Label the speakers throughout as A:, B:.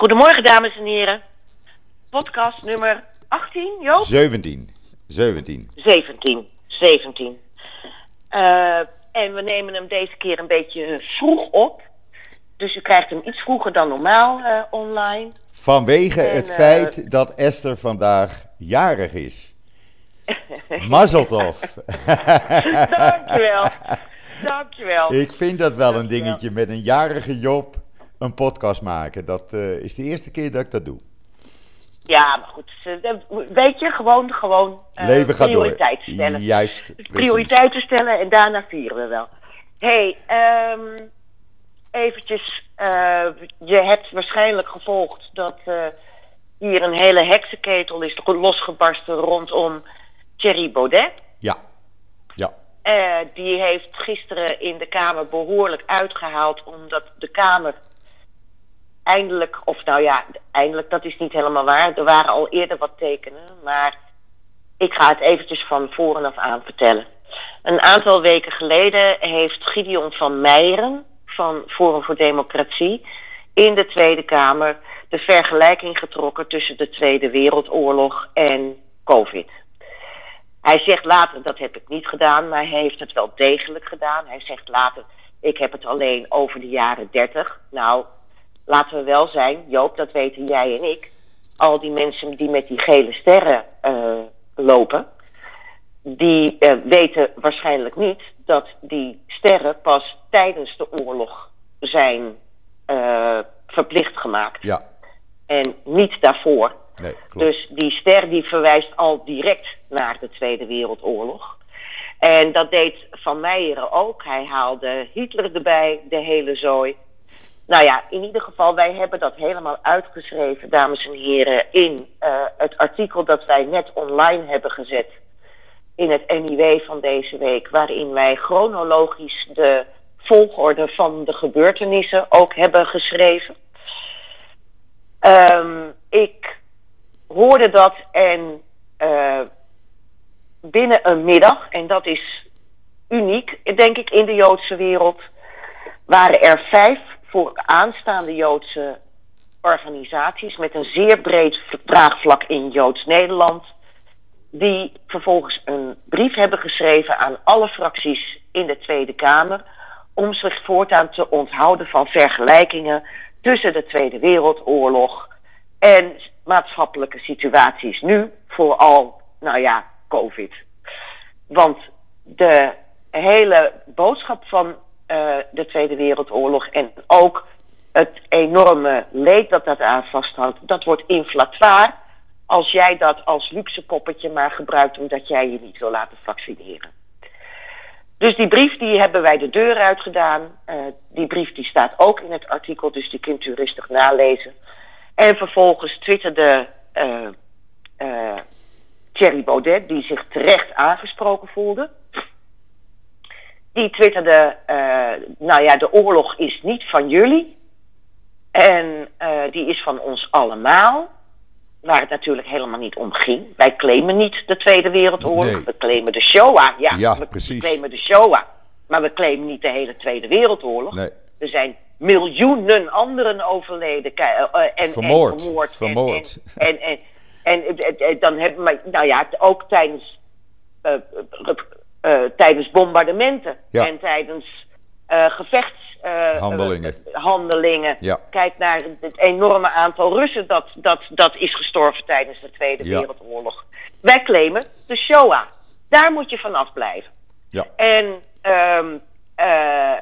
A: Goedemorgen, dames en heren. Podcast nummer 18, Joop?
B: 17. 17.
A: 17. 17. Uh, en we nemen hem deze keer een beetje vroeg op. Dus u krijgt hem iets vroeger dan normaal uh, online.
B: Vanwege
A: En,
B: het
A: eh,
B: feit dat Esther vandaag jarig is. Mazeltov.
A: Dankjewel. Dankjewel.
B: Ik vind dat wel een dingetje met een jarige Job een podcast maken. Dat eh, is de eerste keer dat ik dat doe.
A: Ja, maar goed. Weet je, gewoon, gewoon eh,
B: Leven gaat door.
A: prioriteiten stellen.
B: Juist. precies.
A: prioriteiten stellen en daarna vieren we wel. hey, ehm eventjes. eh, je hebt waarschijnlijk gevolgd dat hier een hele heksenketel is losgebarsten rondom Thierry Baudet.
B: Ja. Ja.
A: Die heeft gisteren in de Kamer behoorlijk uitgehaald, omdat de Kamer eindelijk, of nou ja, eindelijk, dat is niet helemaal waar. Er waren al eerder wat tekenen, maar ik ga het eventjes van voren af aan vertellen. Een aantal weken geleden heeft Gideon van Meijeren van Forum voor Democratie in de Tweede Kamer de vergelijking getrokken tussen de Tweede Wereldoorlog en COVID. Hij zegt later, dat heb ik niet gedaan, maar hij heeft het wel degelijk gedaan. Hij zegt later, ik heb het alleen over de jaren 30. Nou, laten we wel zijn, Joop, dat weten jij en ik. Al die mensen die met die gele sterren eh, lopen, die eh, weten waarschijnlijk niet dat die sterren pas tijdens de oorlog zijn eh, verplicht gemaakt.
B: Ja.
A: En niet daarvoor.
B: Nee, klopt.
A: Dus die ster die verwijst al direct naar de Tweede Wereldoorlog. En dat deed Van Meijeren ook. Hij haalde Hitler erbij, de hele zooi. Nou ja, in ieder geval, wij hebben dat helemaal uitgeschreven, dames en heren, in eh, het artikel dat wij net online hebben gezet in het NIW van deze week, waarin wij chronologisch de volgorde van de gebeurtenissen ook hebben geschreven. Ehm, ik hoorde dat en eh, binnen een middag, en dat is uniek, denk ik, in de Joodse wereld, waren er vijf voor aanstaande Joodse organisaties met een zeer breed draagvlak in Joods Nederland, die vervolgens een brief hebben geschreven aan alle fracties in de Tweede Kamer om zich voortaan te onthouden van vergelijkingen tussen de Tweede Wereldoorlog en maatschappelijke situaties nu, vooral, nou ja, COVID. Want de hele boodschap van eh, de Tweede Wereldoorlog en ook het enorme leed dat dat aan vasthoudt, dat wordt inflatoire als jij dat als luxe poppetje maar gebruikt omdat jij je niet wil laten vaccineren. Dus die brief die hebben wij de deur uitgedaan. Eh, die brief die staat ook in het artikel, dus die kunt u rustig nalezen. En vervolgens twitterde eh Thierry Baudet, die zich terecht aangesproken voelde. Die twitterde, eh, nou ja, de oorlog is niet van jullie. En eh, die is van ons allemaal. Waar het natuurlijk helemaal niet om ging. Wij claimen niet de Tweede Wereldoorlog.
B: Nee.
A: We claimen de Shoah. Ja,
B: Ja,
A: we
B: precies.
A: claimen de Shoah. Maar we claimen niet de hele Tweede Wereldoorlog.
B: Nee.
A: Er zijn miljoenen anderen overleden eh, en, en
B: Vermoord.
A: vermoord. En-
B: Vermoord.
A: En, en, en, en, dan hebben we, nou ja, ook tijdens, tijdens bombardementen
B: Ja.
A: en tijdens eh gevechtshandelingen.
B: Handelingen.
A: handelingen.
B: Ja.
A: Kijk naar het enorme aantal Russen dat, dat, dat is gestorven tijdens de Tweede
B: Ja.
A: Wereldoorlog. Wij claimen de Shoah. Daar moet je vanaf blijven.
B: Ja.
A: En, ehm, eh,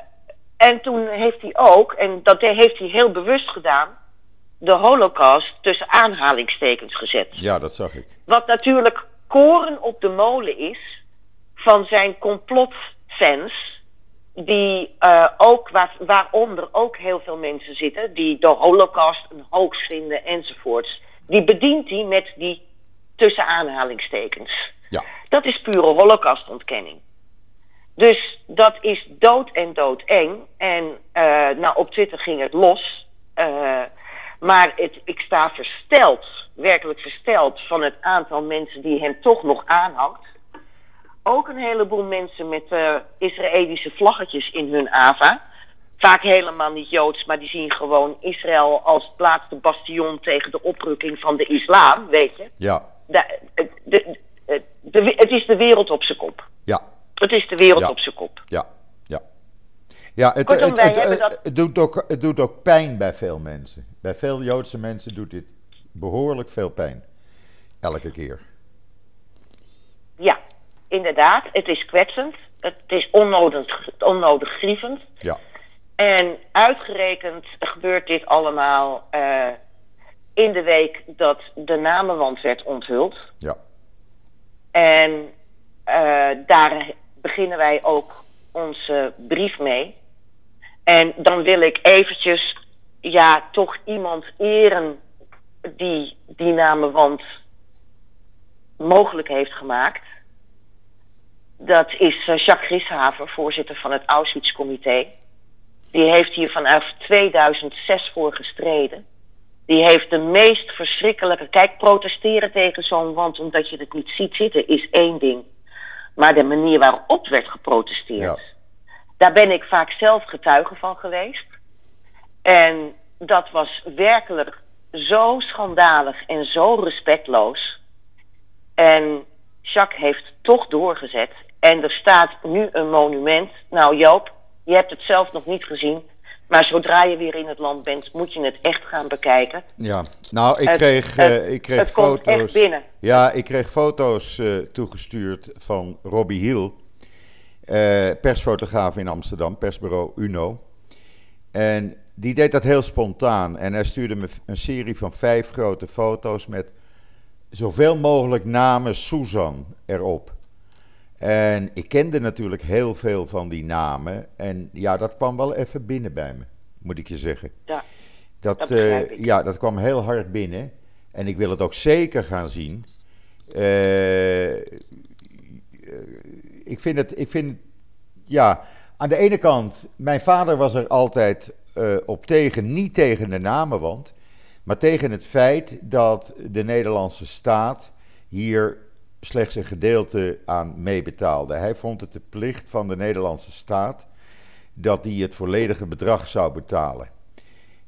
A: en toen heeft hij ook, en dat heeft hij heel bewust gedaan, de holocaust tussen aanhalingstekens gezet.
B: ja, dat zag ik.
A: Wat natuurlijk koren op de molen is van zijn complotfans. Die eh, ook, waar, waaronder ook heel veel mensen zitten, die de holocaust een hoax vinden enzovoorts. Die bedient hij met die tussen aanhalingstekens.
B: Ja.
A: Dat is pure holocaustontkenning. Dus dat is dood en doodeng. En eh, nou, op Twitter ging het los. Eh, maar het, ik sta versteld, werkelijk versteld, van het aantal mensen die hem toch nog aanhangt. Ook een heleboel mensen met eh, Israëlische vlaggetjes in hun AVA. vaak helemaal niet Joods, maar die zien gewoon Israël als laatste bastion tegen de oprukking van de islam, weet je.
B: Ja,
A: De, de, de- het is de wereld op zijn kop.
B: ja,
A: Het is de wereld
B: Ja.
A: op zijn kop.
B: ja, ja. Ja, het,
A: Kortom,
B: het-
A: dat-
B: het doet ook, het doet ook pijn bij veel mensen. Bij veel Joodse mensen doet dit behoorlijk veel pijn. Elke keer.
A: Ja, inderdaad. Het is kwetsend. Het is onnodig, onnodig grievend.
B: Ja,
A: En uitgerekend gebeurt dit allemaal eh, in de week dat de namenwand werd onthuld.
B: ja,
A: En eh, daar beginnen wij ook onze brief mee. En dan wil ik eventjes, ja, toch iemand eren die die namenwand mogelijk heeft gemaakt. Dat is eh, Jacques Grishaver, voorzitter van het Auschwitz-comité. Die heeft hier vanaf 2006 voor gestreden. Die heeft de meest verschrikkelijke. Kijk, protesteren tegen zo'n wand omdat je het niet ziet zitten is één ding. Maar de manier waarop werd geprotesteerd.
B: Ja.
A: Daar ben ik vaak zelf getuige van geweest. En dat was werkelijk zo schandalig en zo respectloos. En Jacques heeft toch doorgezet. En er staat nu een monument. Nou Joop, je hebt het zelf nog niet gezien. Maar zodra je weer in het land bent, moet je het echt gaan bekijken.
B: ja. Nou, ik
A: Het-
B: kreeg,
A: het-
B: eh, ik kreeg
A: het komt echt
B: foto's.
A: binnen.
B: Ja, ik kreeg foto's eh, toegestuurd van Robbie Hiel, eh, persfotograaf in Amsterdam, persbureau Uno. En die deed dat heel spontaan. En hij stuurde me een serie van vijf grote foto's met zoveel mogelijk namen Susan erop. En ik kende natuurlijk heel veel van die namen. En ja, dat kwam wel even binnen bij me, moet ik je zeggen.
A: Ja,
B: Dat,
A: Dat
B: eh, ja, dat kwam heel hard binnen. En ik wil het ook zeker gaan zien. Eh, ik vind het, ik vind, ja, aan de ene kant, mijn vader was er altijd eh, op tegen, niet tegen de namenwand, maar tegen het feit dat de Nederlandse staat hier slechts een gedeelte aan meebetaalde. Hij vond het de plicht van de Nederlandse staat dat die het volledige bedrag zou betalen.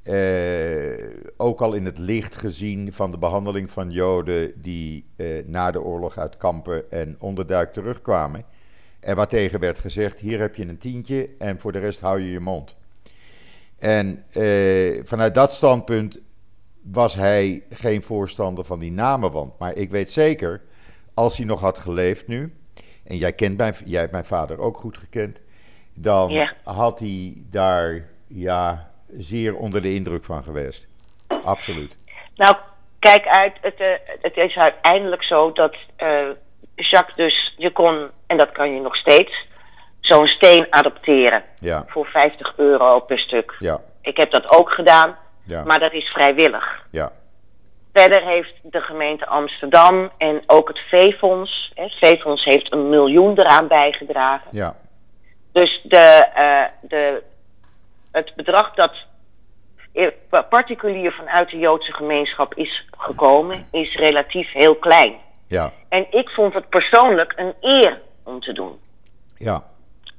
B: Eh, ook al in het licht gezien van de behandeling van Joden die eh, na de oorlog uit kampen en onderduik terugkwamen. En waartegen werd gezegd: hier heb je een tientje en voor de rest hou je je mond. En eh, vanuit dat standpunt was hij geen voorstander van die namenwand. Maar ik weet zeker, als hij nog had geleefd nu, en jij, kent mijn, jij hebt mijn vader ook goed gekend, dan
A: Ja.
B: had hij daar ja, zeer onder de indruk van geweest. Absoluut.
A: Nou, kijk uit. Het, eh, het is uiteindelijk zo dat eh, Jacques dus, je kon, en dat kan je nog steeds, zo'n steen adopteren
B: Ja,
A: voor 50 euro per stuk.
B: ja,
A: Ik heb dat ook gedaan,
B: ja,
A: maar dat is vrijwillig.
B: ja,
A: Verder heeft de gemeente Amsterdam en ook het V-fonds, hè, het V-fonds heeft een miljoen eraan bijgedragen.
B: ja,
A: Dus de, eh, de, het bedrag dat particulier vanuit de Joodse gemeenschap is gekomen, is relatief heel klein.
B: ja,
A: En ik vond het persoonlijk een eer om te doen.
B: ja,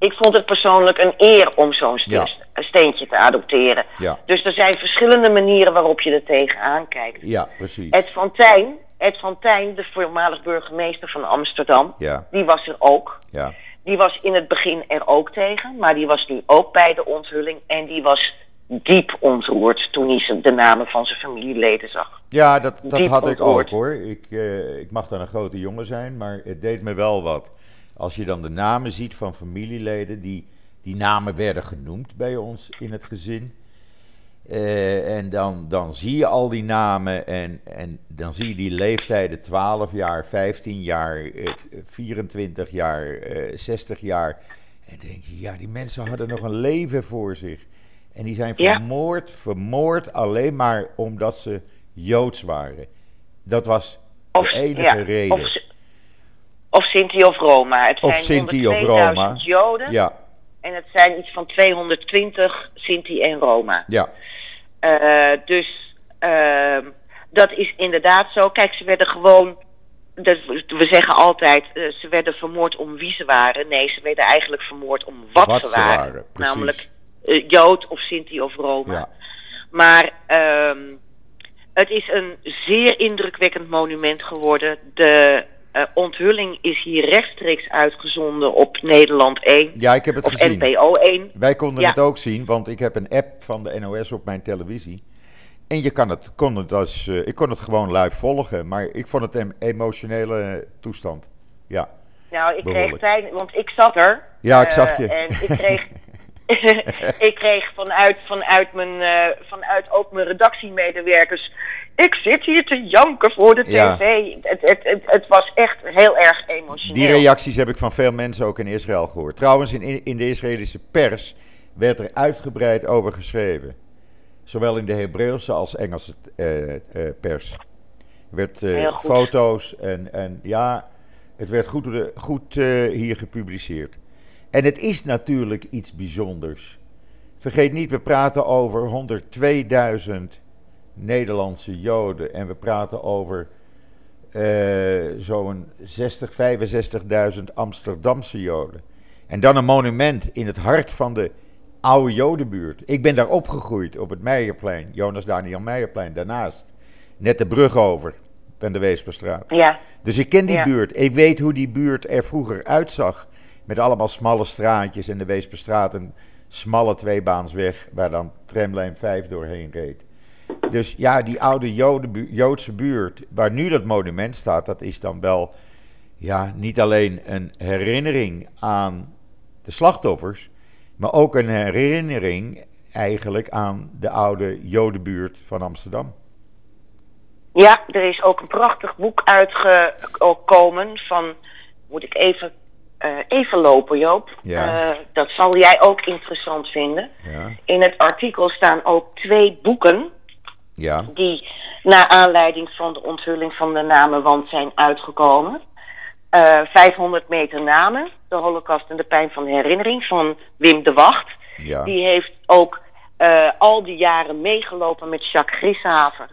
A: Ik vond het persoonlijk een eer om zo'n
B: Ja.
A: steentje te adopteren.
B: ja,
A: Dus er zijn verschillende manieren waarop je er tegenaan kijkt.
B: ja, precies.
A: Ed van Tijn, Ed van Tijn, de voormalig burgemeester van Amsterdam,
B: Ja,
A: die was er ook.
B: ja,
A: Die was in het begin er ook tegen, maar die was nu ook bij de onthulling. En die was diep ontroerd toen hij de namen van zijn familieleden zag.
B: ja dat, dat
A: Diep
B: had ik ook hoor. Ik, eh, ik mag dan een grote jongen zijn, maar het deed me wel wat. Als je dan de namen ziet van familieleden, die, die namen werden genoemd bij ons in het gezin. Eh, en dan, dan zie je al die namen en, en dan zie je die leeftijden 12 jaar, 15 jaar, eh, 24 jaar, eh, 60 jaar. En dan denk je, ja, die mensen hadden nog een leven voor zich. En die zijn
A: Ja.
B: vermoord, vermoord alleen maar omdat ze Joods waren. Dat was
A: Of,
B: de enige
A: ja,
B: reden.
A: Of, of Sinti of Roma. Het
B: Of
A: zijn
B: Sinti of
A: 102.000
B: Roma.
A: Joden
B: ja,
A: en het zijn iets van 220 Sinti en Roma.
B: ja,
A: Eh, dus ehm, dat is inderdaad zo. Kijk, ze werden gewoon. Dat, we zeggen altijd, eh, ze werden vermoord om wie ze waren. Nee, ze werden eigenlijk vermoord om wat,
B: Wat
A: ze
B: ze
A: waren.
B: waren, precies.
A: Namelijk eh, Jood of Sinti of Roma.
B: Ja.
A: Maar ehm, het is een zeer indrukwekkend monument geworden. De eh, onthulling is hier rechtstreeks uitgezonden op Nederland 1
B: ja, ik heb het gezien.
A: NPO 1.
B: Wij konden
A: Ja.
B: het ook zien, want ik heb een app van de NOS op mijn televisie. En je kan het, kon het als, eh, ik kon het gewoon live volgen, maar ik vond het een emotionele toestand. Ja,
A: Nou, ik kreeg tijd, want ik zat er.
B: Ja, ik
A: Eh,
B: zag je.
A: En ik kreeg, ik kreeg vanuit, vanuit, mijn, eh, vanuit ook mijn redactiemedewerkers. Ik zit hier te janken voor de
B: Ja.
A: tv. Het, het, het, het was echt heel erg emotioneel.
B: die reacties heb ik van veel mensen ook in Israël gehoord. Trouwens, in, in de Israëlische pers werd er uitgebreid over geschreven. Zowel in de Hebreeuwse als Engelse eh, eh, pers. Er werd foto's en, en ja, het werd goed, goed hier gepubliceerd. En het is natuurlijk iets bijzonders. Vergeet niet, we praten over 102.000 Nederlandse Joden. En we praten over eh, zo'n 60, 65.000 Amsterdamse Joden. En dan een monument in het hart van de oude Jodenbuurt. Ik ben daar opgegroeid op het Meijerplein, Jonas Daniel Meijerplein, daarnaast. Net de brug over, van de Weesperstraat.
A: Ja,
B: Dus ik ken die
A: Ja.
B: buurt. Ik weet hoe die buurt er vroeger uitzag. Met allemaal smalle straatjes en de Weesperstraat een smalle tweebaansweg waar dan tramlijn 5 doorheen reed. Dus ja, die oude Joodse buurt waar nu dat monument staat, dat is dan wel ja, niet alleen een herinnering aan de slachtoffers, maar ook een herinnering eigenlijk aan de oude Jodenbuurt van Amsterdam.
A: ja, er is ook een prachtig boek uitgekomen van. Moet ik even, eh, even lopen, Joop?
B: Ja.
A: Eh, dat zal jij ook interessant vinden.
B: Ja,
A: In het artikel staan ook twee boeken.
B: ja,
A: die naar aanleiding van de onthulling van de namenwand zijn uitgekomen. Eh 500 meter namen, de holocaust en de pijn van de herinnering van Wim de Wacht.
B: ja.
A: Die heeft ook eh, al die jaren meegelopen met Jacques Grishaver.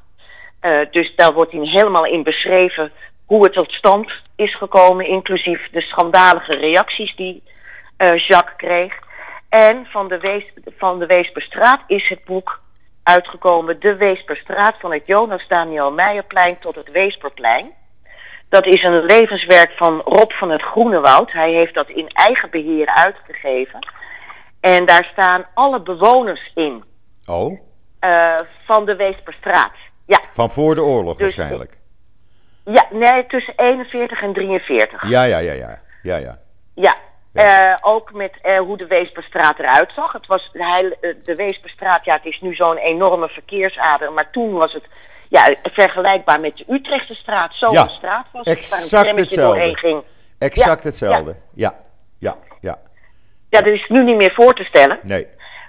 A: Eh, dus daar wordt hij helemaal in beschreven hoe het tot stand is gekomen, inclusief de schandalige reacties die eh, Jacques kreeg. En van de, Wees, van de Weesperstraat is het boek uitgekomen, De Weesperstraat, van het Jonas Daniel Meijerplein tot het Weesperplein. Dat is een levenswerk van Rob van het Groenewoud. Hij heeft dat in eigen beheer uitgegeven. En daar staan alle bewoners in
B: Oh,
A: eh, van de Weesperstraat. Ja,
B: van voor de oorlog
A: Dus-
B: waarschijnlijk.
A: Ja, nee, tussen 41 en 43.
B: Ja, ja, ja, ja. Ja, ja.
A: Ja,
B: Ja.
A: eh, ook met eh, hoe de Weesperstraat eruit zag. Het was de, eh, de Weesperstraat, ja, het is nu zo'n enorme verkeersader. Maar toen was het ja, vergelijkbaar met de Utrechtse straat. Zo'n
B: Ja,
A: straat was het,
B: exact
A: een
B: hetzelfde.
A: ging.
B: Exact
A: Ja,
B: hetzelfde. Ja, ja, ja.
A: Ja, dat is nu niet meer voor te stellen.
B: Nee.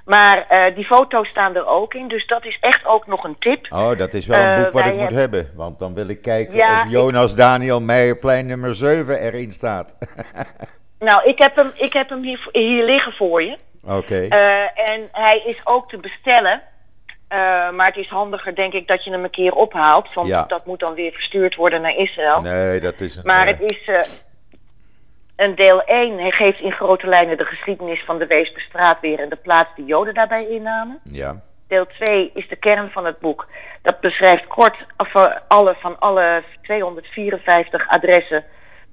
A: Maar eh, die foto's staan er ook in. Dus dat is echt ook nog een tip.
B: Oh, dat is wel een
A: Eh,
B: boek wat ik moet
A: hebben-.
B: Want dan wil ik kijken
A: Ja,
B: of Jonas Daniel Meijerplein nummer 7 erin staat.
A: Nou, ik heb hem, ik heb hem hier, hier liggen voor je.
B: Oké.
A: Eh, en hij is ook te bestellen. Maar het is handiger, denk ik, dat je hem een keer ophaalt. Want
B: Ja.
A: dat moet dan weer verstuurd worden naar Israël.
B: nee, dat is een...
A: Maar het is een deel 1. Hij geeft in grote lijnen de geschiedenis van de Weesperstraat weer en de plaats die Joden daarbij innamen.
B: Ja,
A: Deel 2 is de kern van het boek. Dat beschrijft kort alle, van alle 254 adressen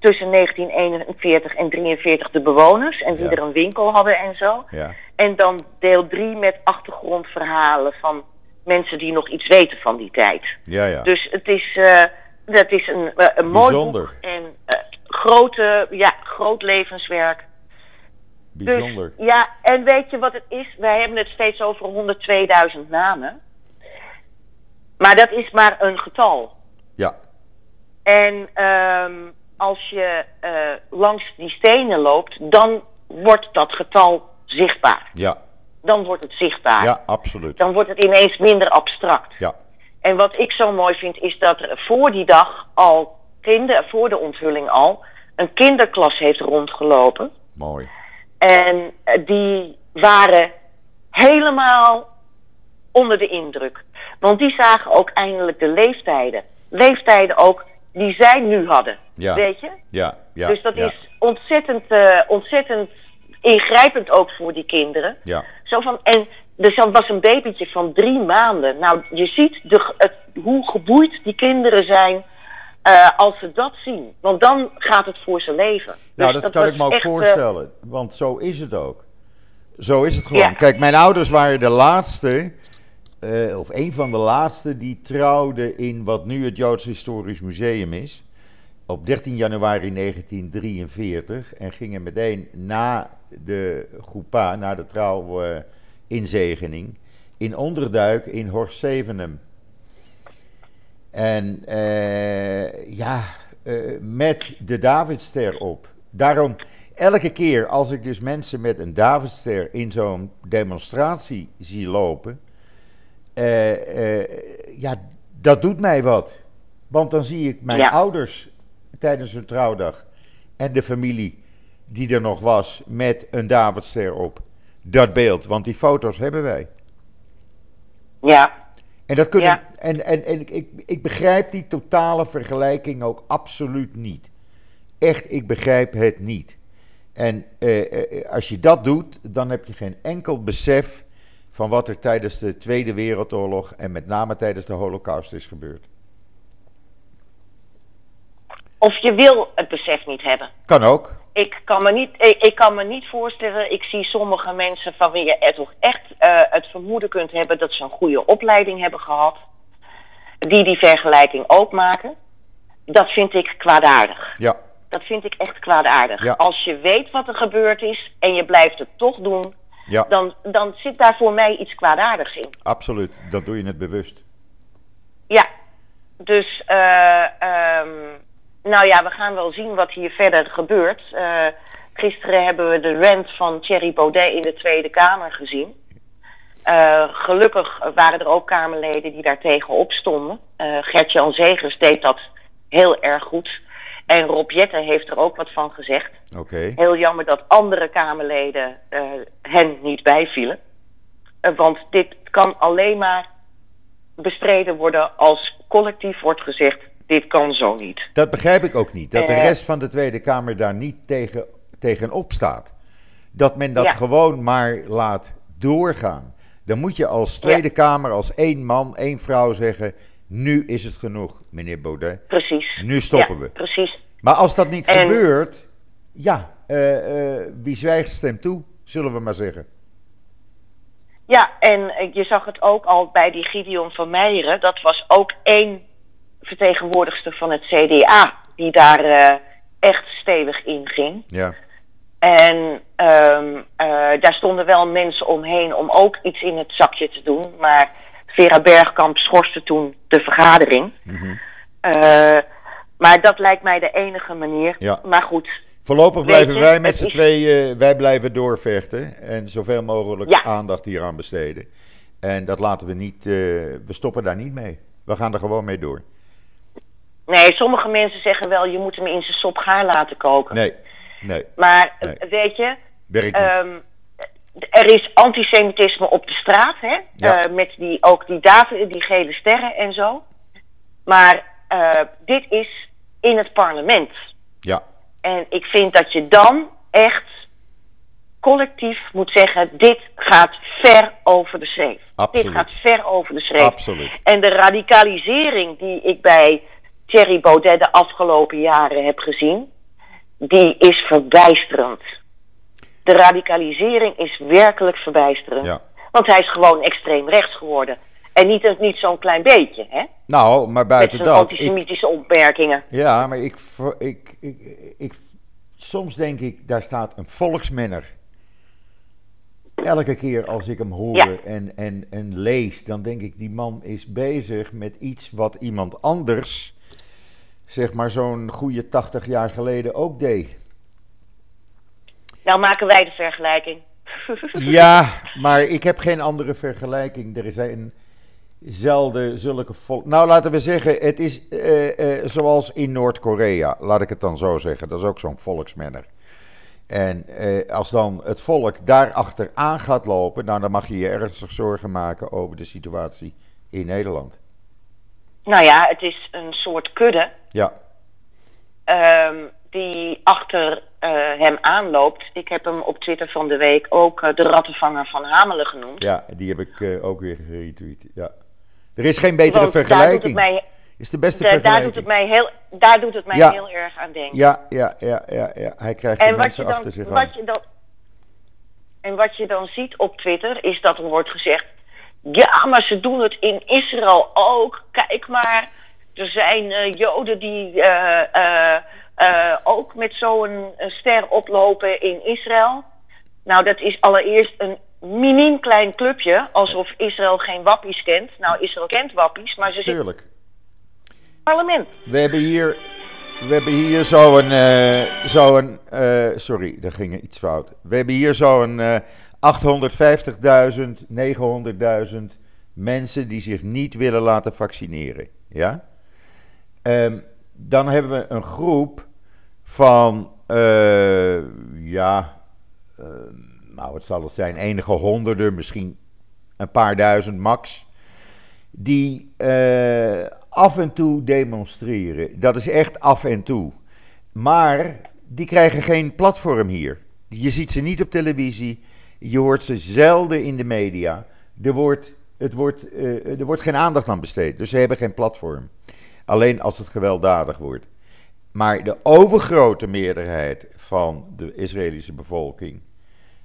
A: tussen 1941 en 43 de bewoners en die
B: Ja.
A: er een winkel hadden en zo.
B: ja.
A: En dan deel 3 met achtergrondverhalen van mensen die nog iets weten van die tijd.
B: Ja, ja.
A: Dus het is, eh, dat is een, eh, een mooi
B: Bijzonder.
A: boek en eh, grote, ja, groot levenswerk.
B: Bijzonder.
A: Dus, ja, en weet je wat het is? Wij hebben het steeds over 102.000 namen. Maar dat is maar een getal.
B: Ja,
A: En ehm, als je eh, langs die stenen loopt, dan wordt dat getal zichtbaar.
B: ja,
A: Dan wordt het zichtbaar.
B: ja, absoluut.
A: Dan wordt het ineens minder abstract.
B: Ja,
A: En wat ik zo mooi vind, is dat er voor die dag al, kinder, voor de onthulling al, een kinderklas heeft rondgelopen.
B: mooi.
A: En eh, die waren helemaal onder de indruk. Want die zagen ook eindelijk de leeftijden. Leeftijden ook die zij nu hadden.
B: Ja.
A: Weet je?
B: Ja, ja.
A: dus dat
B: ja.
A: is ontzettend, eh, ontzettend ingrijpend ook voor die kinderen.
B: Ja.
A: Zo van, en er was een babytje van drie maanden. Nou, je ziet de, het, hoe geboeid die kinderen zijn uh, als ze dat zien. Want dan gaat het voor ze leven.
B: Nou, dus dat, kan ik me ook echt, voorstellen. Want zo is het ook. Zo is het gewoon. Kijk, mijn ouders waren de laatste, uh, of een van de laatste, die trouwden in wat nu het Joods Historisch Museum is. Op 13 januari 1943 en gingen meteen na de groepa, na de trouwinzegening, in onderduik in Horst Zevenum. En uh, ja, uh, met de Davidster op. Daarom, elke keer als ik dus mensen met een Davidster in zo'n demonstratie zie lopen, uh, ja, dat doet mij wat. Want dan zie ik mijn ja. ouders tijdens hun trouwdag en de familie die er nog was met een Davidster op. Dat beeld, want die foto's hebben wij.
A: Ja,
B: en, dat kunnen, en, en, en ik, ik begrijp die totale vergelijking ook absoluut niet. Echt, ik begrijp het niet. En eh, eh, als je dat doet, dan heb je geen enkel besef van wat er tijdens de Tweede Wereldoorlog en met name tijdens de Holocaust is gebeurd.
A: Of je wil het besef niet hebben.
B: Kan ook
A: ik kan, me niet, ik, ik, kan me niet voorstellen, ik zie sommige mensen van wie je er toch echt uh, het vermoeden kunt hebben dat ze een goede opleiding hebben gehad, die die vergelijking ook maken. Dat vind ik kwaadaardig.
B: Ja.
A: Dat vind ik echt kwaadaardig. Ja. Als je weet wat er gebeurd is en je blijft het toch doen, ja. dan, dan zit daar voor mij iets kwaadaardigs in.
B: Absoluut, dat doe je het bewust.
A: Ja, dus uh, um, nou ja, we gaan wel zien wat hier verder gebeurt. Uh, gisteren hebben we de rant van Thierry Baudet in de Tweede Kamer gezien. Uh, gelukkig waren er ook Kamerleden die daar tegenop stonden. Uh, Gert-Jan Zegers deed dat heel erg goed. En Rob Jetten heeft er ook wat van gezegd.
B: Okay.
A: Heel jammer dat andere Kamerleden uh, hen niet bijvielen. want dit kan alleen maar bestreden worden als collectief wordt gezegd dit kan zo niet.
B: Dat begrijp ik ook niet. Dat de rest van de Tweede Kamer daar niet tegen, tegenop staat. Dat men dat gewoon maar laat doorgaan. Dan moet je als Tweede Kamer, als één man, één vrouw zeggen: Nu is het genoeg, meneer Baudet.
A: Precies.
B: Nu stoppen we.
A: Precies.
B: Maar als dat niet gebeurt, ja, uh, uh, wie zwijgt stemt toe, zullen we maar zeggen.
A: Ja, en je zag het ook al bij die Gideon van Meijeren. Dat was ook één vertegenwoordigster van het CDA die daar uh, echt stevig in ging.
B: Ja.
A: En um, uh, daar stonden wel mensen omheen om ook iets in het zakje te doen. Maar Vera Bergkamp schorste toen de vergadering. Mm -hmm. uh, maar dat lijkt mij de enige manier.
B: Ja.
A: Maar goed.
B: Voorlopig blijven je, wij met z'n is... tweeën, wij blijven doorvechten. En zoveel mogelijk ja. aandacht hieraan besteden. En dat laten we niet, we stoppen daar niet mee. We gaan er gewoon mee door.
A: Nee, sommige mensen zeggen wel, je moet hem in zijn sop gaar laten koken.
B: Nee, nee.
A: Maar
B: nee.
A: weet je,
B: um,
A: er is antisemitisme op de straat, hè? Ja. Uh, met die, ook die, David, die gele sterren en zo. Maar uh, dit is in het parlement.
B: Ja.
A: En ik vind dat je dan echt collectief moet zeggen: dit gaat ver over de schreef.
B: Absoluut.
A: Dit gaat ver over de schreef.
B: Absoluut.
A: En de radicalisering die ik bij Thierry Baudet de afgelopen jaren heb gezien, die is verbijsterend. De radicalisering is werkelijk verbijsterend.
B: Ja.
A: Want hij is gewoon extreem rechts geworden. En niet, niet zo'n klein beetje, hè?
B: Nou, maar buiten
A: Met
B: dat...
A: antisemitische ik, opmerkingen.
B: Ja, maar ik, ik, ik, ik, soms denk ik, daar staat een volksmenner. Elke keer als ik hem hoor ja. en, en, en lees, dan denk ik, die man is bezig met iets wat iemand anders zeg maar zo'n goede 80 jaar geleden ook deed.
A: Nou maken wij de vergelijking.
B: ja, maar ik heb geen andere vergelijking. Er zijn zelden zulke vol. Nou, laten we zeggen, het is uh, uh, zoals in Noord-Korea, laat ik het dan zo zeggen. Dat is ook zo'n volksmenner. En uh, als dan het volk daarachter aan gaat lopen, nou, dan mag je je ernstig zorgen maken over de situatie in Nederland.
A: Nou ja, het is een soort kudde.
B: Ja.
A: Um, die achter eh, hem aanloopt. Ik heb hem op Twitter van de week ook eh, de rattenvanger van Hamelen genoemd.
B: Ja, die heb ik eh, ook weer geretweet. Ja. Er is geen betere
A: Want
B: vergelijking.
A: Daar doet het mij,
B: is de beste
A: daar, daar
B: vergelijking.
A: doet het mij, heel, daar doet het mij
B: Ja.
A: heel erg aan denken.
B: Ja, ja, ja, ja, ja. Hij krijgt de
A: En
B: mensen
A: dan,
B: achter zich aan.
A: wat je dan, en wat je dan ziet op Twitter is dat er wordt gezegd: ja, maar ze doen het in Israël ook. Kijk maar, er zijn eh, Joden die eh, eh, eh, ook met zo'n eh, ster oplopen in Israël. Nou, dat is allereerst een miniem klein clubje, alsof Israël geen wappies kent. Nou, Israël kent wappies, maar ze zitten in
B: Tuurlijk.
A: het parlement.
B: We hebben hier, we hebben hier zo'n, eh zo'n eh, sorry, daar ging iets fout. We hebben hier zo'n eh 850.000, 900.000 mensen die zich niet willen laten vaccineren. Ja? Ehm, dan hebben we een groep van, eh, ja, eh, nou wat zal het zijn, enige honderden, misschien een paar duizend max die eh, af en toe demonstreren. Dat is echt af en toe. Maar die krijgen geen platform hier. Je ziet ze niet op televisie. Je hoort ze zelden in de media. Er wordt, het wordt, er wordt geen aandacht aan besteed. Dus ze hebben geen platform. Alleen als het gewelddadig wordt. Maar de overgrote meerderheid van de Israëlische bevolking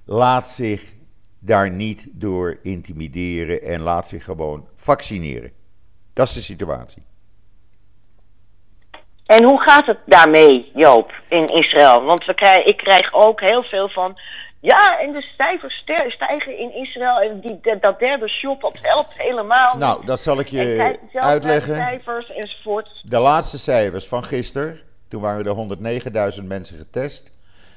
B: laat zich daar niet door intimideren en laat zich gewoon vaccineren. Dat is de situatie.
A: En hoe gaat het daarmee, Joop, in Israël? Want we ik krijg ook heel veel van. Ja, en de cijfers stijgen in Israël. En die, dat- dat derde shot, dat helpt helemaal.
B: Nou, dat zal ik je
A: naar de
B: uitleggen.
A: cijfers enzovoort.
B: De laatste cijfers van gisteren, toen waren er 109.000 mensen getest.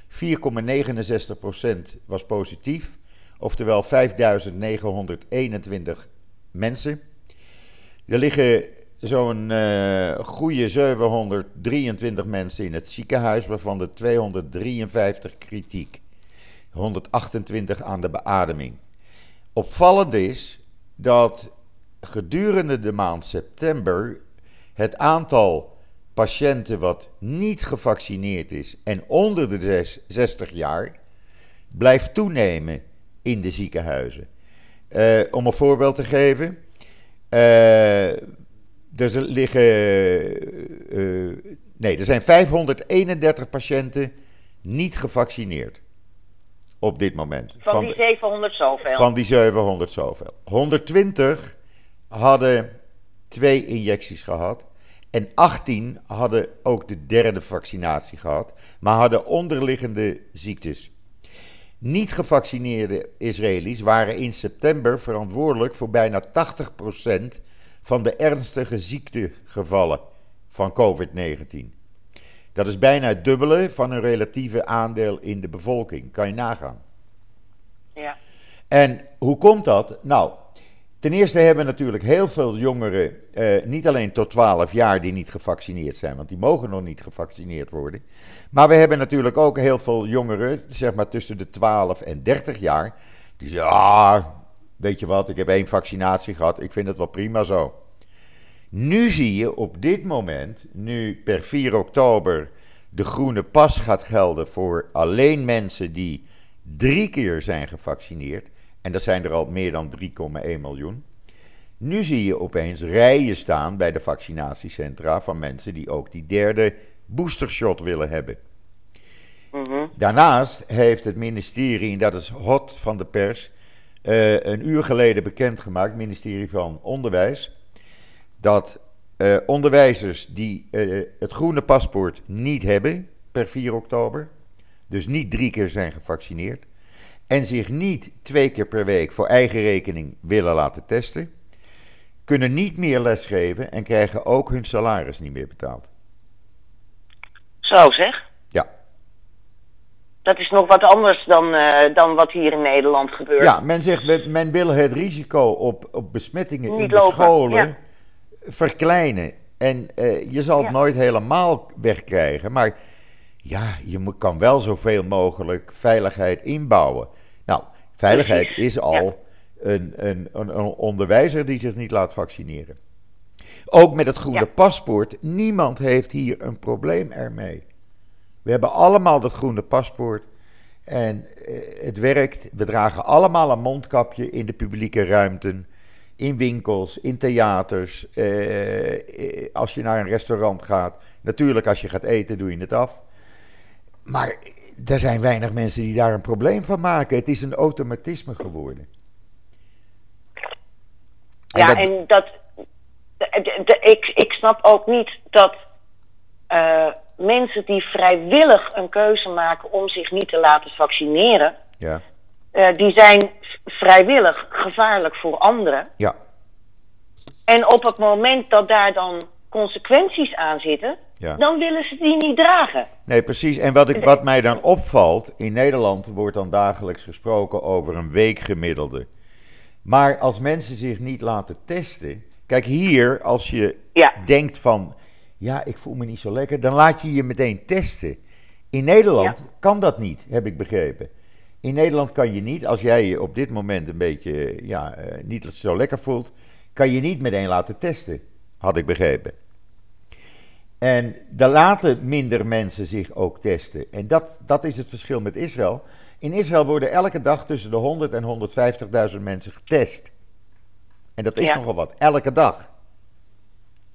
B: 4,69% was positief, oftewel 5.921 mensen. Er liggen zo'n eh goede 723 mensen in het ziekenhuis, waarvan de 253 kritiek. 128 aan de beademing. Opvallend is dat gedurende de maand september het aantal patiënten wat niet gevaccineerd is en onder de zes- 60 jaar blijft toenemen in de ziekenhuizen. Eh, om een voorbeeld te geven. eh, liggen. eh, nee, er zijn 531 patiënten niet gevaccineerd. Op dit moment.
A: Van, die
B: de-
A: 700 zoveel.
B: van die 700 zoveel. 120 hadden twee injecties gehad. En 18 hadden ook de derde vaccinatie gehad, maar hadden onderliggende ziektes. Niet gevaccineerde Israëli's waren in september verantwoordelijk voor bijna 80% van de ernstige ziektegevallen van COVID-19. Dat is bijna het dubbele van hun relatieve aandeel in de bevolking. Kan je nagaan.
A: Ja.
B: En hoe komt dat? Nou, ten eerste hebben natuurlijk heel veel jongeren, eh, niet alleen tot 12 jaar, die niet gevaccineerd zijn, want die mogen nog niet gevaccineerd worden. Maar we hebben natuurlijk ook heel veel jongeren, zeg maar tussen de 12 en 30 jaar, die zeggen: Ah, weet je wat, ik heb één vaccinatie gehad, ik vind het wel prima zo. Nu zie je op dit moment, nu per 4 oktober de groene pas gaat gelden voor alleen mensen die drie keer zijn gevaccineerd, en dat zijn er al meer dan 3,1 miljoen. Nu zie je opeens rijen staan bij de vaccinatiecentra van mensen die ook die derde boostershot willen hebben.
A: Mhm.
B: Daarnaast heeft het ministerie, en dat is hot van de pers, eh, een uur geleden bekendgemaakt, het ministerie van Onderwijs, dat eh, onderwijzers die eh, het groene paspoort niet hebben per 4 oktober, dus niet drie keer zijn gevaccineerd, en zich niet twee keer per week voor eigen rekening willen laten testen, kunnen niet meer lesgeven en krijgen ook hun salaris niet meer betaald.
A: Zo zeg.
B: Ja.
A: Dat is nog wat anders dan, eh, dan wat hier in Nederland gebeurt.
B: Ja, men zegt, men wil het risico op, op besmettingen in
A: Niet
B: de
A: lopen,
B: scholen
A: ja.
B: Verkleinen. En eh, je zal het
A: Ja.
B: nooit helemaal wegkrijgen, maar ja, je kan wel zoveel mogelijk veiligheid inbouwen. Nou, veiligheid
A: Precies,
B: is al een, een, een, een onderwijzer die zich niet laat vaccineren. Ook met het groene
A: Ja.
B: paspoort, niemand heeft hier een probleem ermee. We hebben allemaal dat groene paspoort. En eh, het werkt. We dragen allemaal een mondkapje in de publieke ruimten. In winkels, in theaters. eh, eh, als je naar een restaurant gaat. Natuurlijk, als je gaat eten, doe je het af. Maar er zijn weinig mensen die daar een probleem van maken. Het is een automatisme geworden.
A: Ja,
B: dat-
A: en dat. ik, ik snap ook niet dat eh, mensen die vrijwillig een keuze maken om zich niet te laten vaccineren,
B: Ja,
A: eh, die zijn vrijwillig gevaarlijk voor anderen.
B: ja,
A: En op het moment dat daar dan consequenties aan zitten,
B: ja.
A: dan willen ze die niet dragen.
B: Nee, precies. En wat, ik, wat mij dan opvalt, in Nederland wordt dan dagelijks gesproken over een weekgemiddelde. Maar als mensen zich niet laten testen. Kijk, hier, als je
A: Ja.
B: denkt van. Ja, ik voel me niet zo lekker, dan laat je je meteen testen. In Nederland kan dat niet, heb ik begrepen. In Nederland kan je niet, als jij je op dit moment een beetje ja, eh, niet zo lekker voelt, kan je niet meteen laten testen, had ik begrepen. En daar laten minder mensen zich ook testen. En dat, dat is het verschil met Israël. In Israël worden elke dag tussen de 100 en 150.000 mensen getest. En dat is
A: Ja.
B: nogal wat, elke dag.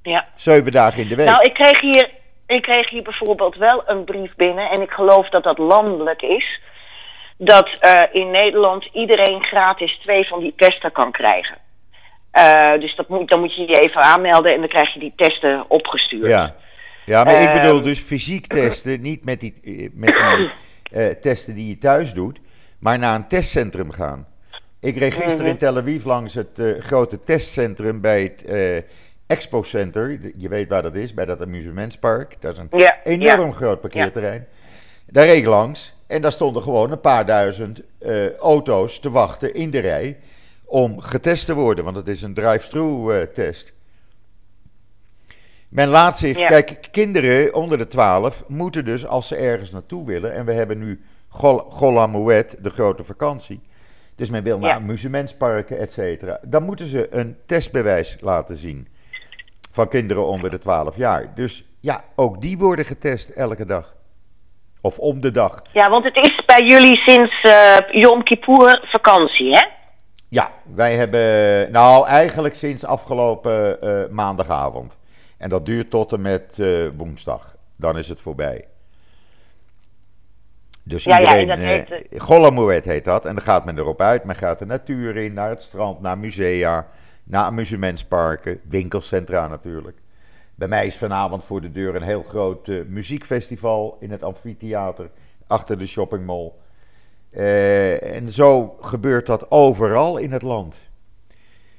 A: Ja.
B: Zeven dagen in de week.
A: Nou, ik kreeg, hier, ik kreeg hier bijvoorbeeld wel een brief binnen, en ik geloof dat dat landelijk is, dat eh, in Nederland iedereen gratis twee van die testen kan krijgen. Eh, dus dat moet, dan moet je je even aanmelden en dan krijg je die testen opgestuurd.
B: Ja, ja maar ik
A: Ehm.
B: bedoel dus fysiek testen, niet met die, eh, met die testen die je thuis doet, maar naar een testcentrum gaan. Ik reed gisteren
A: Mhm.
B: in Tel Aviv langs het grote testcentrum bij het Expo Center. Je weet waar dat is, bij dat amusementspark. Dat is een
A: Ja,
B: enorm groot parkeerterrein. Daar reed ik langs en daar stonden gewoon een paar duizend eh, auto's te wachten in de rij om getest te worden, want het is een drive-thru eh, test. Men laat zich,
A: Ja.
B: kijk, kinderen onder de 12 moeten dus als ze ergens naartoe willen, en we hebben nu Gol, Gol Amouet, de grote vakantie, dus men wil naar
A: Ja.
B: amusementsparken, et cetera, dan moeten ze een testbewijs laten zien van kinderen onder de 12 jaar. Dus ja, ook die worden getest elke dag. Of om de dag.
A: Ja, want het is bij jullie sinds eh Yom Kippur vakantie, hè?
B: Ja, wij hebben, nou eigenlijk sinds afgelopen eh, maandagavond. En dat duurt tot en met eh, woensdag. Dan is het voorbij. Dus
A: Ja, ja,
B: iedereen, eh,
A: heet,
B: heet dat. En dan gaat men erop uit. Men gaat de natuur in, naar het strand, naar musea, naar amusementsparken, winkelcentra natuurlijk. Bij mij is vanavond voor de deur een heel groot eh, muziekfestival in het amfitheater achter de shoppingmall. Eh, en zo gebeurt dat overal in het land.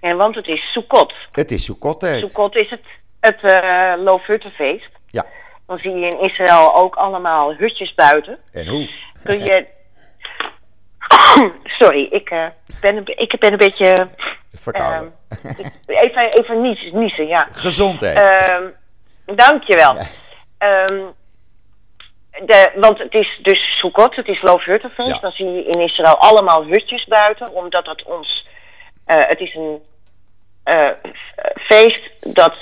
A: En want het is Sukkot.
B: Het is Sukkot-tijd.
A: Sukkot is het, het eh Loofhuttenfeest.
B: Ja,
A: Dan zie je in Israël ook allemaal hutjes buiten.
B: en hoe?
A: Kun je... Sorry, ik, eh, ben een, ik ben een beetje...
B: Verkouden.
A: ehm, even even niezen, niezen, ja.
B: Gezondheid.
A: Ehm dankjewel. Ehm de, want het is dus Sukkot, het is Loofhuttenfeest.
B: Ja.
A: Dan zie je in Israël allemaal hutjes buiten, omdat het ons... eh, het is een eh, feest dat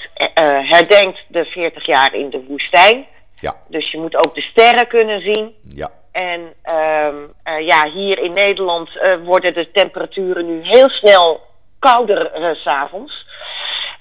A: herdenkt de 40 jaar in de woestijn.
B: ja,
A: Dus je moet ook de sterren kunnen zien.
B: ja,
A: En ehm, eh, ja, hier in Nederland eh, worden de temperaturen nu heel snel kouder s s'avonds.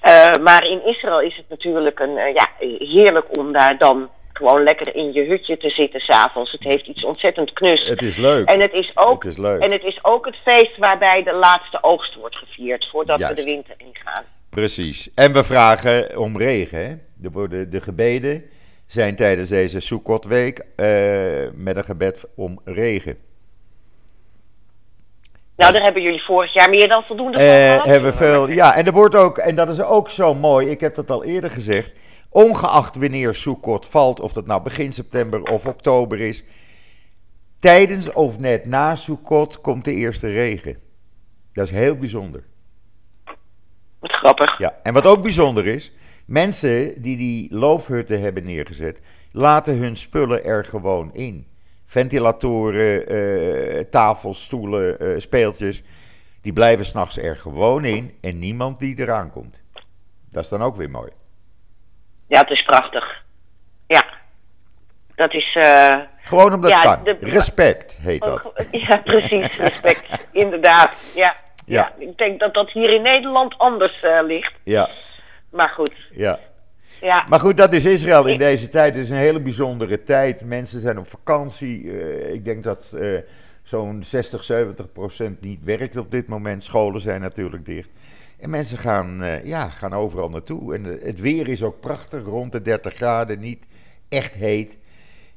A: Eh, maar in Israël is het natuurlijk een, ja, heerlijk om daar dan gewoon lekker in je hutje te zitten s'avonds. Het heeft iets ontzettend knus.
B: het is leuk.
A: En het is, ook,
B: Het is leuk.
A: en het is ook het feest waarbij de laatste oogst wordt gevierd voordat
B: Juist.
A: we de winter ingaan.
B: Precies. En we vragen om regen. Hè? Er worden de gebeden zijn tijdens deze Sukkotweek eh met een gebed om regen.
A: Nou, daar hebben jullie vorig jaar meer dan voldoende van
B: Eh,
A: gehad.
B: hebben veel, ja, en er wordt ook, en dat is ook zo mooi, ik heb dat al eerder gezegd, ongeacht wanneer Sukkot valt, of dat nou begin september of oktober is, tijdens of net na Sukkot komt de eerste regen. Dat is heel bijzonder.
A: Wat grappig.
B: Ja, en wat ook bijzonder is, mensen die die loofhutten hebben neergezet, laten hun spullen er gewoon in. Ventilatoren, eh, tafels, stoelen, eh, speeltjes, die blijven s'nachts er gewoon in en niemand die eraan komt. Dat is dan ook weer mooi.
A: Ja, het is prachtig. Ja. Dat is... Uh,
B: Gewoon omdat ja, kan. Respect heet dat.
A: Ja, precies. Respect. Inderdaad. Ja. Ja. Ik denk dat dat hier in Nederland anders uh, ligt.
B: Ja.
A: Maar goed.
B: Ja. Ja. Maar goed, dat is Israël in deze tijd. Het is een hele bijzondere tijd. Mensen zijn op vakantie. Uh, ik denk dat uh, zo'n 60, 70 procent niet werkt op dit moment. Scholen zijn natuurlijk dicht. En mensen gaan, uh, ja, gaan overal naartoe. En het weer is ook prachtig, rond de 30 graden, niet echt heet.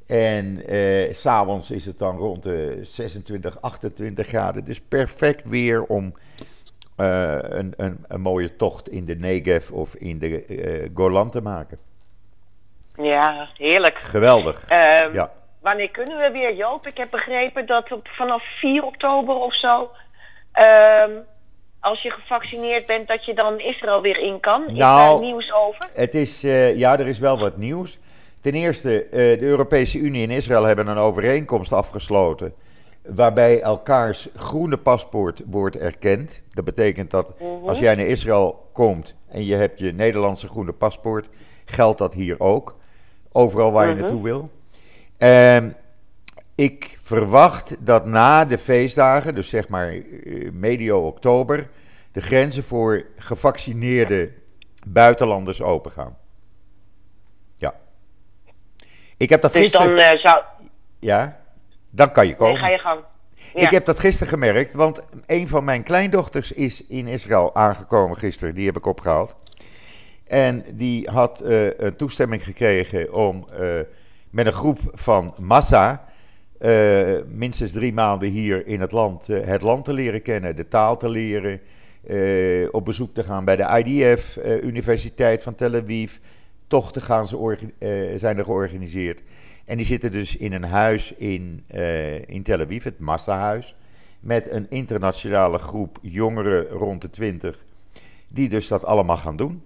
B: En uh, s'avonds is het dan rond de 26, 28 graden. Dus perfect weer om uh, een, een, een, mooie tocht in de Negev of in de uh, Golan te maken.
A: Ja, heerlijk.
B: Geweldig.
A: Ehm,
B: ja.
A: Wanneer kunnen we weer, Joop? Ik heb begrepen dat op, vanaf 4 oktober of zo... Ehm, als je gevaccineerd bent, dat je dan Israël weer in kan? Is nou, daar nieuws over?
B: Het is, ja, er is wel wat nieuws. Ten eerste, de Europese Unie en Israël hebben een overeenkomst afgesloten. Waarbij elkaars groene paspoort wordt erkend. Dat betekent dat mhm. als jij naar Israël komt en je hebt je Nederlandse groene paspoort, geldt dat hier ook. Overal waar je mhm. naartoe wil. Uh, ik verwacht dat na de feestdagen, dus zeg maar eh, medio oktober, de grenzen voor gevaccineerde buitenlanders open gaan. Ik heb dat
A: dus
B: gisteren...
A: dan uh, zou...
B: Ja, dan kan je komen.
A: Nee, ga je gang.
B: Ik heb dat gisteren gemerkt, want een van mijn kleindochters is in Israël aangekomen gisteren. Die heb ik opgehaald. En die had uh, een toestemming gekregen om uh, met een groep van massa uh, minstens drie maanden hier in het land het land te leren kennen, de taal te leren, op bezoek te gaan bij de IDF, Universiteit van Tel Aviv, tochten gaan ze zijn er georganiseerd. En die zitten dus in een huis in, uh, in Tel Aviv, het Massahuis. Met een internationale groep jongeren rond de 20. Die dus dat allemaal gaan doen.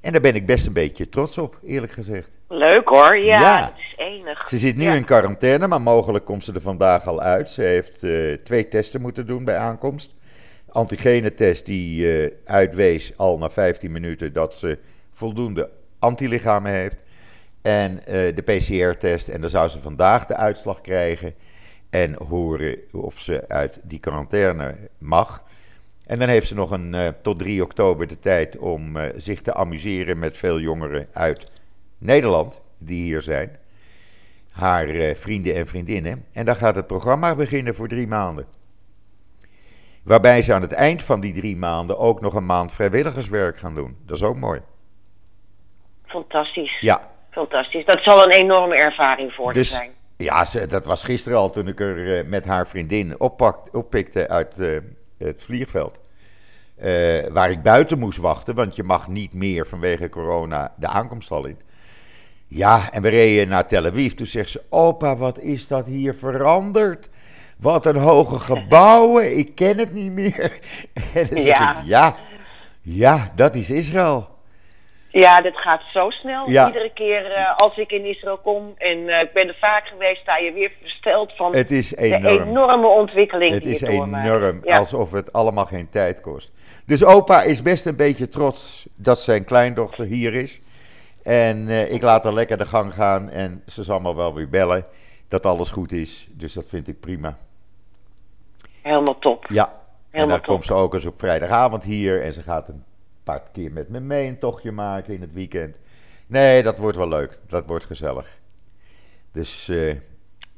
B: En daar ben ik best een beetje trots op, eerlijk gezegd.
A: Leuk hoor, ja, dat is enig.
B: Ze zit nu in quarantaine, maar mogelijk komt ze er vandaag al uit. Ze heeft uh, twee testen moeten doen bij aankomst. Antigenetest die uh, uitwees al na 15 minuten dat ze voldoende antilichamen heeft. En uh, de PCR-test. En dan zou ze vandaag de uitslag krijgen. En horen of ze uit die quarantaine mag. En dan heeft ze nog een, uh, tot 3 oktober de tijd om uh, zich te amuseren met veel jongeren uit Nederland die hier zijn. Haar vrienden en vriendinnen. En dan gaat het programma beginnen voor drie maanden. Waarbij ze aan het eind van die drie maanden ook nog een maand vrijwilligerswerk gaan doen. Dat is ook mooi.
A: Fantastisch.
B: Ja.
A: Fantastisch. Dat zal een enorme ervaring voor dus, zijn.
B: Ja, ze, dat was gisteren al toen ik er uh, met haar vriendin oppakt, oppikte uit uh, het vliegveld. Uh, waar ik buiten moest wachten, want je mag niet meer vanwege corona de aankomsthal in. Ja, en we reden naar Tel Aviv. Toen zegt ze: Opa, wat is dat hier veranderd? Wat een hoge gebouwen, ik ken het niet meer. en dan zeg ja. ik: Ja, ja, dat is Israël.
A: Ja, dit gaat zo snel. Iedere keer uh, als ik in Israël kom en uh, ik ben er vaak geweest, sta je weer versteld van
B: het is enorm.
A: de enorme ontwikkeling.
B: Het is enorm, alsof het allemaal geen tijd kost. Dus opa is best een beetje trots dat zijn kleindochter hier is. En uh, ik laat haar lekker de gang gaan en ze zal me wel weer bellen dat alles goed is. Dus dat vind ik prima.
A: Helemaal top.
B: Ja, Helemaal en dan top. komt ze ook eens op vrijdagavond hier en ze gaat een paar keer met me mee een tochtje maken in het weekend. Nee, dat wordt wel leuk. Dat wordt gezellig. Dus uh,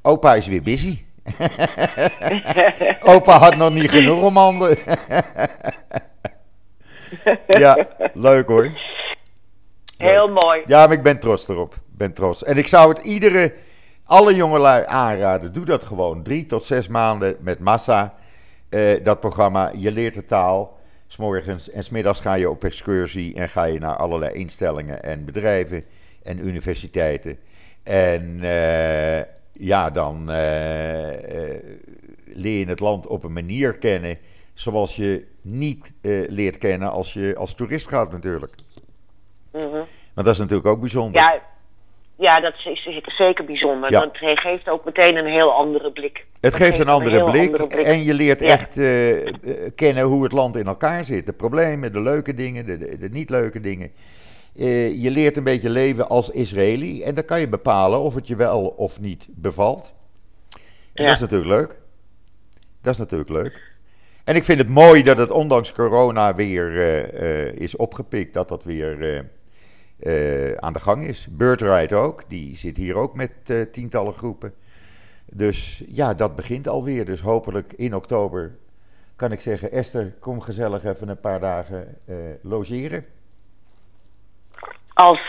B: opa is weer busy. opa had nog niet genoeg om handen. ja, leuk hoor.
A: Heel mooi.
B: Ja, maar ik ben trots erop. Ben trots. En ik zou het iedere, alle jongelui aanraden. Doe dat gewoon. Drie tot zes maanden met massa. Uh, dat programma. Je leert de taal. S'morgens en smiddags ga je op excursie en ga je naar allerlei instellingen en bedrijven en universiteiten. En uh, ja, dan uh, leer je het land op een manier kennen zoals je niet leert kennen als je als toerist gaat natuurlijk. Mm -hmm. Maar dat is natuurlijk ook bijzonder.
A: Ja, ja, dat is zeker bijzonder. Ja. Dat geeft ook meteen een heel andere blik.
B: Het geeft een, andere, blik, en je leert echt uh, kennen hoe het land in elkaar zit. De problemen, de leuke dingen, de, de, niet leuke dingen. Eh, je leert een beetje leven als Israëli. En dan kan je bepalen of het je wel of niet bevalt. En
A: Ja.
B: dat is natuurlijk leuk. Dat is natuurlijk leuk. En ik vind het mooi dat het ondanks corona weer eh, eh, is opgepikt. Dat dat weer eh, aan de gang is. Birдрide ook. Die zit hier ook met eh, tientallen groepen. Dus ja, dat begint alweer. Dus hopelijk in oktober kan ik zeggen... Esther, kom gezellig even een paar dagen eh, logeren.
A: Als,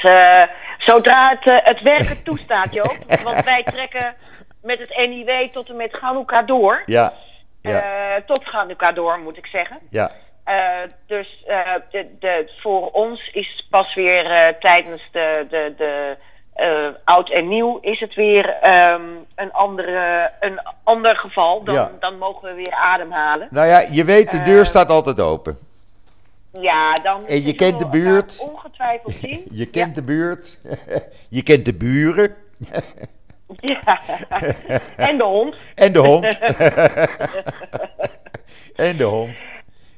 A: zodra het, het werken toestaat, Joop. Want wij trekken met het NIW tot en met Hanukkah door.
B: Ja, ja,
A: tot Hanukkah door, moet ik zeggen.
B: ja.
A: Eh, dus eh, de, de, voor ons is pas weer eh, tijdens de, de, de oud en nieuw is het weer ehm, een, andere, een ander geval. Dan,
B: Ja.
A: dan mogen we weer ademhalen.
B: Nou ja, je weet, de deur staat altijd open.
A: Ja, dan
B: En je kent de buurt.
A: ongetwijfeld zien.
B: Je kent de buurt. je kent de buren.
A: Ja. en de hond.
B: En de hond. en de hond.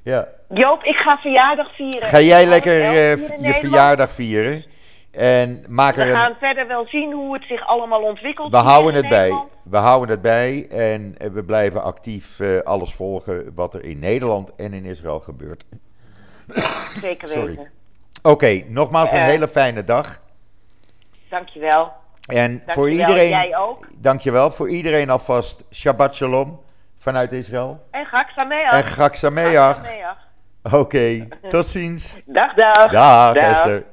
B: Ja.
A: Joop, ik ga verjaardag vieren.
B: Ga jij lekker eh, je verjaardag vieren. En maak
A: We
B: er
A: gaan verder wel zien hoe het zich allemaal ontwikkelt.
B: We houden het bij. We houden het bij. En we blijven actief eh, alles volgen wat er in Nederland en in Israël gebeurt.
A: Zeker
B: Sorry.
A: weten.
B: Oké, nogmaals een
A: Eh.
B: hele fijne dag.
A: Dankjewel.
B: En voor iedereen.
A: Jij ook.
B: Dankjewel. Voor iedereen alvast Shabbat Shalom vanuit Israël.
A: En Gak Sameach.
B: En Gak
A: Sameach.
B: Oké, tot ziens.
A: Dag, dag.
B: Dag
A: Dag.
B: Esther.